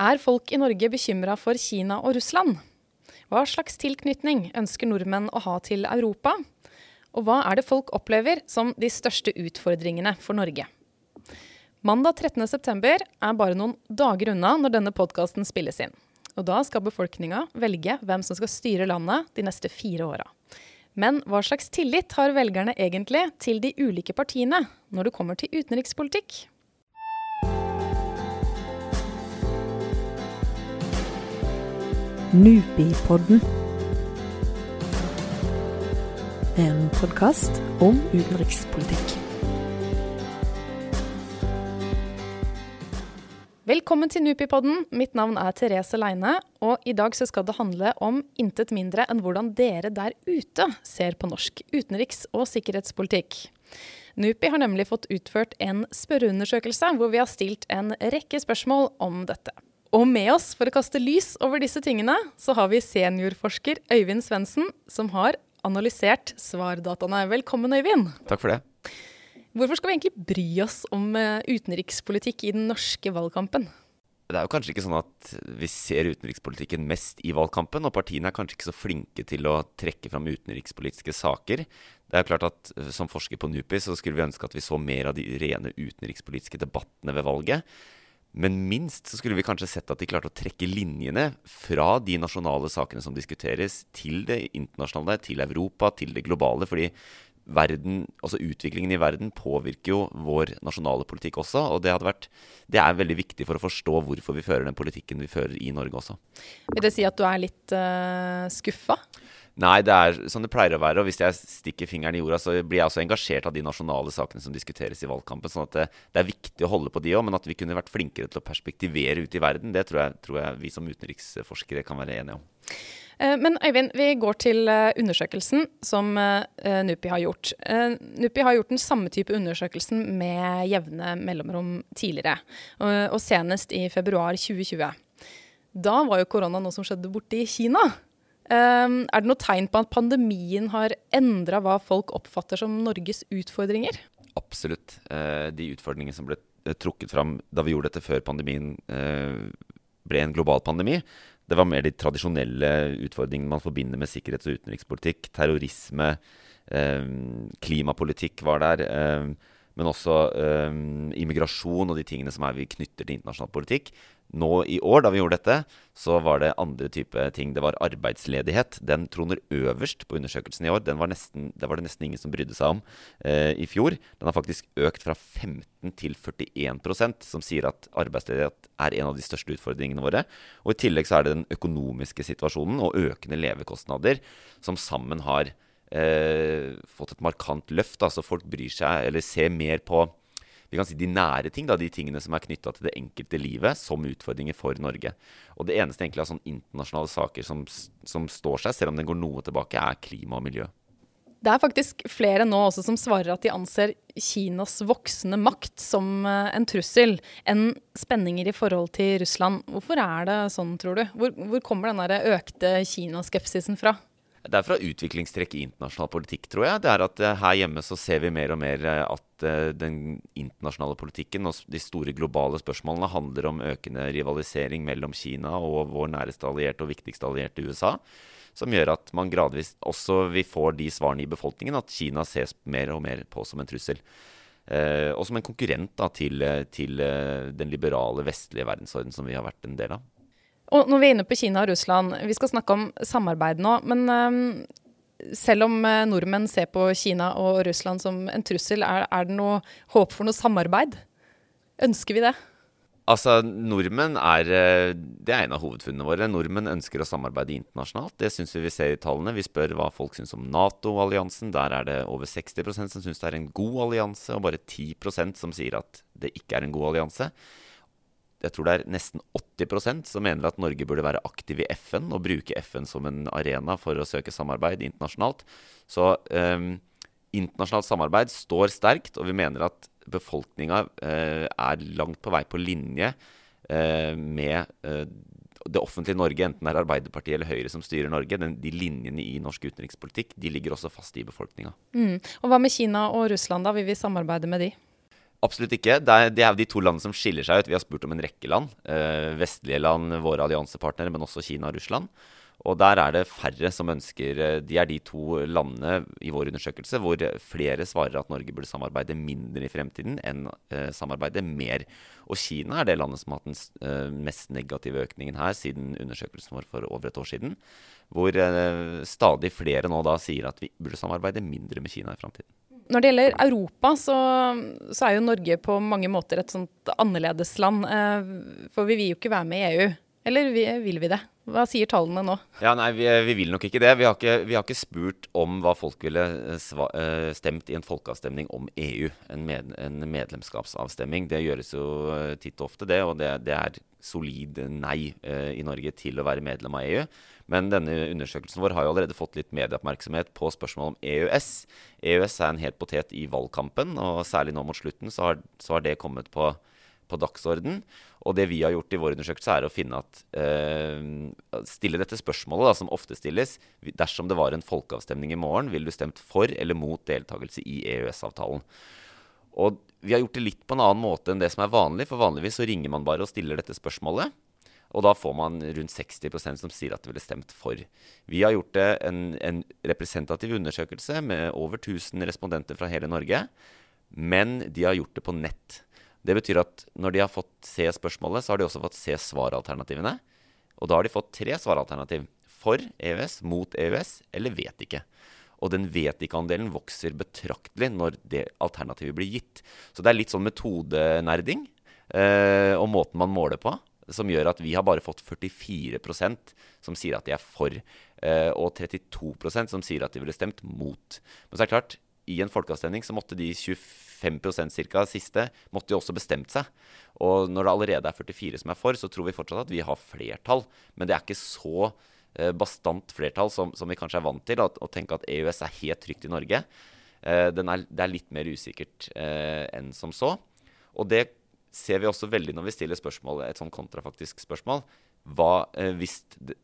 Er folk i Norge bekymra for Kina og Russland? Hva slags tilknytning ønsker nordmenn å ha til Europa? Og hva er det folk opplever som de største utfordringene for Norge? Mandag 13.9 er bare noen dager unna når denne podkasten spilles inn. Og da skal befolkninga velge hvem som skal styre landet de neste fire åra. Men hva slags tillit har velgerne egentlig til de ulike partiene når det kommer til utenrikspolitikk? Nupipodden. En podkast om utenrikspolitikk. Velkommen til Nupipodden. Mitt navn er Therese Leine, og i dag skal det handle om intet mindre enn hvordan dere der ute ser på norsk utenriks- og sikkerhetspolitikk. NUPI har nemlig fått utført en spørreundersøkelse hvor vi har stilt en rekke spørsmål om dette. Og med oss for å kaste lys over disse tingene, så har vi seniorforsker Øyvind Svendsen, som har analysert svardataene. Velkommen, Øyvind. Takk for det. Hvorfor skal vi egentlig bry oss om eh, utenrikspolitikk i den norske valgkampen? Det er jo kanskje ikke sånn at vi ser utenrikspolitikken mest i valgkampen, og partiene er kanskje ikke så flinke til å trekke fram utenrikspolitiske saker. Det er klart at eh, Som forsker på NUPI så skulle vi ønske at vi så mer av de rene utenrikspolitiske debattene ved valget. Men minst så skulle vi kanskje sett at de klarte å trekke linjene fra de nasjonale sakene som diskuteres, til det internasjonale, til Europa, til det globale. Fordi verden, altså utviklingen i verden påvirker jo vår nasjonale politikk også. Og det, vært, det er veldig viktig for å forstå hvorfor vi fører den politikken vi fører i Norge også. Vil det si at du er litt uh, skuffa? Nei, det er sånn det pleier å være. Og hvis jeg stikker fingeren i jorda, så blir jeg også engasjert av de nasjonale sakene som diskuteres i valgkampen. sånn at det, det er viktig å holde på de òg, men at vi kunne vært flinkere til å perspektivere ut i verden, det tror jeg, tror jeg vi som utenriksforskere kan være enige om. Eh, men Øyvind, vi går til eh, undersøkelsen som uh, NUPI har gjort. NUPI har gjort den samme type undersøkelsen med jevne mellomrom tidligere, og senest i februar 2020. Da var jo korona noe som skjedde borte i Kina. Um, er det noe tegn på at pandemien har endra hva folk oppfatter som Norges utfordringer? Absolutt. Uh, de utfordringene som ble eh, trukket fram da vi gjorde dette før pandemien uh, ble en global pandemi, det var mer de tradisjonelle utfordringene man forbinder med sikkerhets- og utenrikspolitikk. Terrorisme, uh, klimapolitikk var der. men også immigrasjon og de tingene som er vi knytter til internasjonal politikk nå i år, da vi gjorde dette, så var det andre type ting. Det var arbeidsledighet. Den troner øverst på undersøkelsen i år. Var nesten, det var det nesten ingen som brydde seg om eh, i fjor. Den har faktisk økt fra 15 til 41% som sier at arbeidsledighet er en av de største utfordringene våre. Og i tillegg så er det den økonomiske situasjonen og økende levekostnader som sammen har eh, fått et markant løft. Altså folk bryr seg, eller ser mer på vi kan si de nære ting, da, de tingene som er knytta til det enkelte livet, som utfordringer for Norge. Og det eneste egentlig av sånne internasjonale saker som, som står seg, selv om den går noe tilbake, er klima og miljø. Det er faktisk flere nå også som svarer at de anser Kinas voksende makt som eh, en trussel, enn spenninger i forhold til Russland. Hvorfor er det sånn, tror du? Hvor, hvor kommer den økte Kinaskepsisen fra? Det er fra utviklingstrekk i internasjonal politikk, tror jeg. Det er at uh, her hjemme så ser vi mer og mer uh, at uh, den internasjonale politikken og de store globale spørsmålene handler om økende rivalisering mellom Kina og vår næreste allierte og viktigste allierte USA. Som gjør at man gradvis også vi får de svarene i befolkningen at Kina ses mer og mer på som en trussel. og som en konkurrent da, til, til den liberale vestlige verdensorden som vi har vært en del av. Og når vi er inne på Kina og Russland, vi skal snakke om samarbeid nå. Men um, selv om uh, nordmenn ser på Kina og Russland som en trussel, er, er, det noe håp for noe samarbeid? Ønsker vi det? Altså, nordmenn er eh, Det er en av hovedfunnene våre. Nordmenn ønsker å samarbeide internasjonalt. Det syns vi vi ser i tallene. Vi spør hva folk syns om Nato-alliansen. Der er det over 60% som syns det er en god allianse, og bare 10% som sier at det ikke er en god allianse jeg tror det er nesten 80% som mener at Norge burde være aktiv i FN og bruke FN som en arena for å søke samarbeid internasjonalt. Så um, internasjonalt samarbeid står sterkt, og vi mener at befolkninga uh, er langt på vei på linje uh, med uh, det offentlige Norge, enten det er Arbeiderpartiet eller Høyre som styrer Norge. Den, de linjene i norsk utenrikspolitikk de ligger også fast i befolkninga. Mm. Og hva med Kina og Russland, da? Vil vi samarbeide med de? Absolutt ikke. Det er, det er de to landene som skiller seg ut. Vi har spurt om en rekke land. Eh, vestlige land, våre alliansepartnere, men også Kina og Russland. Og der er det færre som ønsker eh, De er de to landene i vår undersøkelse hvor flere svarer at Norge burde samarbeide mindre i fremtiden enn eh, samarbeide mer. Og Kina er det landet som har hatt den eh, mest negative økningen her siden undersøkelsen vår for over et år siden. Hvor eh, stadig flere nå da sier at vi burde samarbeide mindre med Kina i fremtiden. Når det gjelder Europa, så, så, er jo Norge på mange måter et sånt annerledesland. Eh, for vi vil jo ikke være med i EU. Eller vil vi det? Hva sier tallene nå? Ja, nei, vi, vi vil nok ikke det. Vi har ikke, vi har ikke, spurt om hva folk ville eh, eh, stemt i en folkeavstemning om EU. En, med, en, medlemskapsavstemning. Det gjøres jo eh, titt og ofte, det. Og det, det er solid nei eh, i Norge til å være medlem av EU. Men denne undersøkelsen vår har jo allerede fått litt medieoppmerksomhet på spørsmål om EØS. EØS er en het potet i valgkampen, og særlig nå mot slutten så har, så har det kommet på på dagsorden. Og det vi har gjort i vår undersøkelse, er å finne at, eh, stille dette spørsmålet, da, som ofte stilles. Dersom det var en folkeavstemning i morgen, ville du stemt for eller mot deltakelse i EØS-avtalen? Og vi har gjort det litt på en annen måte enn det som er vanlig. For vanligvis så ringer man bare og stiller dette spørsmålet. Og da får man rundt 60% som sier at de ville stemt for. Vi har gjort en, en representativ undersøkelse med over 1000 respondenter fra hele Norge. Men de har gjort det på nett. Det betyr at når de har fått se spørsmålet, så har de også fått se svaralternativene. Og da har de fått tre svaralternativ. For EØS, mot EØS eller vet ikke. Og den vet ikke-andelen vokser betraktelig når det alternativet blir gitt. Så det er litt sånn metodenerding eh, og måten man måler på, som gjør at vi har bare fått 44% som sier at de er for, eh, og 32% som sier at de ville stemt mot. Men så er det klart, i en folkeavstemning så måtte de 25 5% cirka siste måtte jo også bestemt seg. Og når det allerede er 44 som er for, så tror vi fortsatt at vi har flertall. Men det er ikke så eh, bastant flertall som, som, vi kanskje er vant til, å tenke at EØS er helt trygt i Norge. Eh, er, det er litt mer usikkert eh, enn som så. Og det ser vi også veldig når vi stiller spørsmål, et sånn kontrafaktisk spørsmål. Hva eh, hvis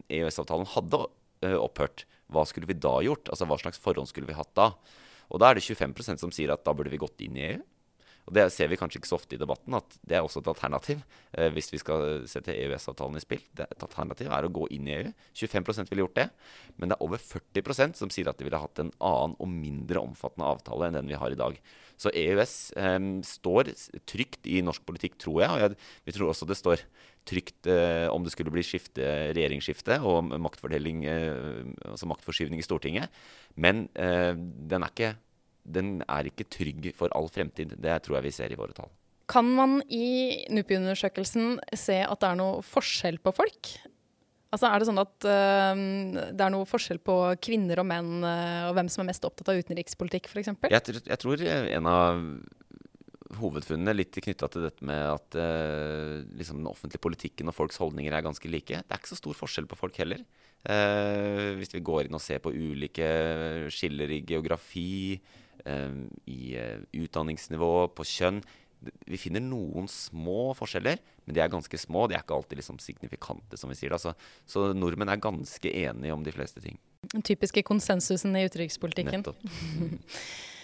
EØS-avtalen hadde eh, opphørt? Hva skulle vi da gjort? Altså Hva slags forhånd skulle vi hatt da? Og da er det 25% som sier at da burde vi gått inn i EU. Og Det ser vi kanskje ikke så ofte i debatten, at det er også et alternativ eh, hvis vi skal sette EØS-avtalen i spill. Det, et alternativ er å gå inn i EU. 25% ville gjort det. Men det er over 40% som sier at de ville hatt en annen og mindre omfattende avtale enn den vi har i dag. Så EØS eh, står trygt i norsk politikk, tror jeg. Og jeg, vi tror også det står trygt eh, om det skulle bli skifte, regjeringsskifte og maktfordeling, eh, altså maktforskyvning i Stortinget. Men eh, den er ikke den er ikke trygg for all fremtid. Det tror jeg vi ser i våre tall. Kan man i NUPI-undersøkelsen se at det er noe forskjell på folk? Altså Er det sånn at uh, det er noe forskjell på kvinner og menn, uh, og hvem som er mest opptatt av utenrikspolitikk f.eks.? Jeg, jeg tror en av hovedfunnene litt knytta til dette med at eh, liksom den offentlige politikken og folks holdninger er ganske like. Det er ikke så stor forskjell på folk heller. Eh, hvis vi går inn og ser på ulike skiller i geografi, eh, i eh, utdanningsnivå, på kjønn. Vi finner noen små forskjeller, men de er ganske små. De er ikke alltid liksom signifikante, som vi sier. Altså, så nordmenn er ganske enige om de fleste ting. Den typiske konsensusen i utenrikspolitikken. Um,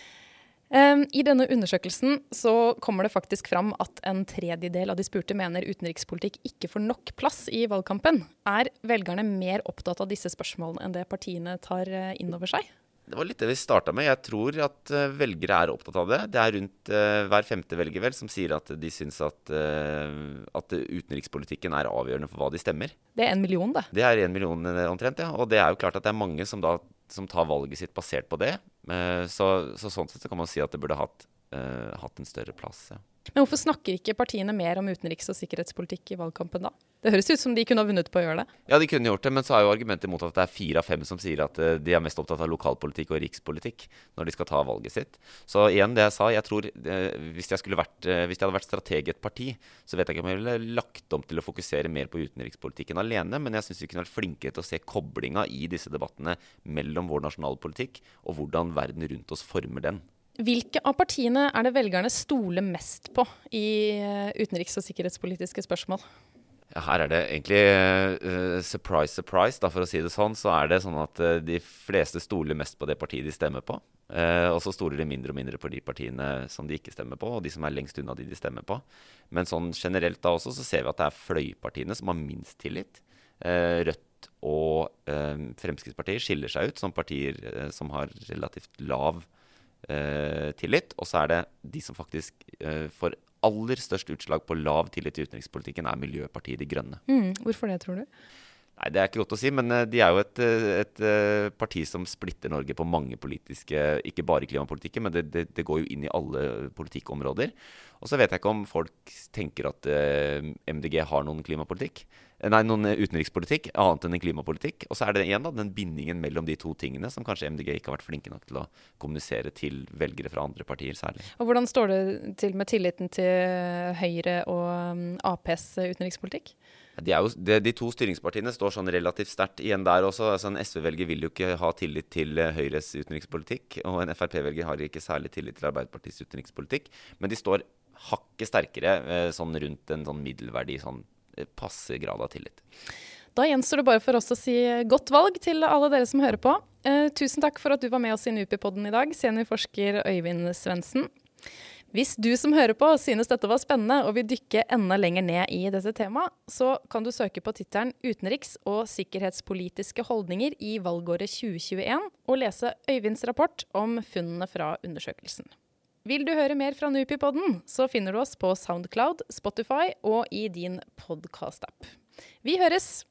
I denne undersøkelsen så kommer det faktisk fram at en tredjedel av de spurte mener utenrikspolitikk ikke får nok plass i valgkampen. Er velgerne mer opptatt av disse spørsmålene enn det partiene tar uh, inn over seg? Det var litt det vi starta med. Jeg tror at uh, velgere er opptatt av det. Det er rundt uh, hver femte velger vel som sier at de syns at, uh, at, utenrikspolitikken er avgjørende for hva de stemmer. Det er en million, det. Det er en million omtrent, ja. Og det er jo klart at det er mange som da som tar valget sitt basert på det. Så, så, sånn sett så kan man si at det burde hatt, hatt en større plass. Ja. Men hvorfor snakker ikke partiene mer om utenriks- og sikkerhetspolitikk i valgkampen da? Det høres ut som de kunne ha vunnet på å gjøre det. Ja, de kunne gjort det, men så er jo argumentet imot at det er fire av fem som sier at uh, de er mest opptatt av lokalpolitikk og rikspolitikk når de skal ta valget sitt. Så igjen det jeg sa, jeg tror uh, hvis, jeg vært, uh, hvis jeg hadde vært strateg i et parti, så vet jeg ikke om jeg ville lagt om til å fokusere mer på utenrikspolitikken alene, men jeg syns vi kunne vært flinkere til å se koblinga i disse debattene mellom vår nasjonale politikk og hvordan verden rundt oss former den. Hvilke av partiene er det velgerne stoler mest på i utenriks- og sikkerhetspolitiske spørsmål? Her er det egentlig uh, surprise, surprise, da, for å si det sånn. Så er det sånn at uh, de fleste stoler mest på det partiet de stemmer på. Uh, og så stoler de mindre og mindre på de partiene som de ikke stemmer på, og de som er lengst unna de de stemmer på. Men sånn generelt da også så ser vi at det er fløypartiene som har minst tillit. Eh, Rødt og eh, Fremskrittspartiet skiller seg ut som partier eh, som har relativt lav eh, tillit. Og så er det de som faktisk eh, får aller størst utslag på lav tillit i utenrikspolitikken, er Miljøpartiet De Grønne. Mm, hvorfor det, tror du? Nei, Det er ikke godt å si, men eh, de er jo et, eh, et, eh, parti som splitter Norge på mange politiske Ikke bare klimapolitikken, men det, det, det, går jo inn i alle politikkområder. Og så vet jeg ikke om folk tenker at MDG har noen klimapolitikk. Nei, noen utenrikspolitikk annet enn en klimapolitikk. Og så er det igjen da, den bindingen mellom de to tingene som kanskje MDG ikke har vært flinke nok til å kommunisere til velgere fra andre partier særlig. Og Hvordan står det til med tilliten til Høyre og um, Aps utenrikspolitikk? De, jo, de, de, to styringspartiene står sånn relativt sterkt igjen der også. Altså en SV-velger vil jo ikke ha tillit til eh, Høyres utenrikspolitikk. Og en Frp-velger har ikke særlig tillit til Arbeiderpartiets utenrikspolitikk. Men de står hakket sterkere eh, sånn rundt en sånn middelverdig sånn passe grad av tillit. Da gjenstår det bare for oss å si godt valg til alle dere som hører på. Eh, tusen takk for at du var med oss i Nupi-podden i dag, seniorforsker Øyvind Svendsen. Hvis du som hører på synes dette var spennende og vil dykke enda lenger ned i dette temaet, så kan du søke på tittelen 'Utenriks- og sikkerhetspolitiske holdninger i valgåret 2021' og lese Øyvinds rapport om funnene fra undersøkelsen. Vil du høre mer fra Nupipodden, så finner du oss på Soundcloud, Spotify og i din podkast-app. Vi høres!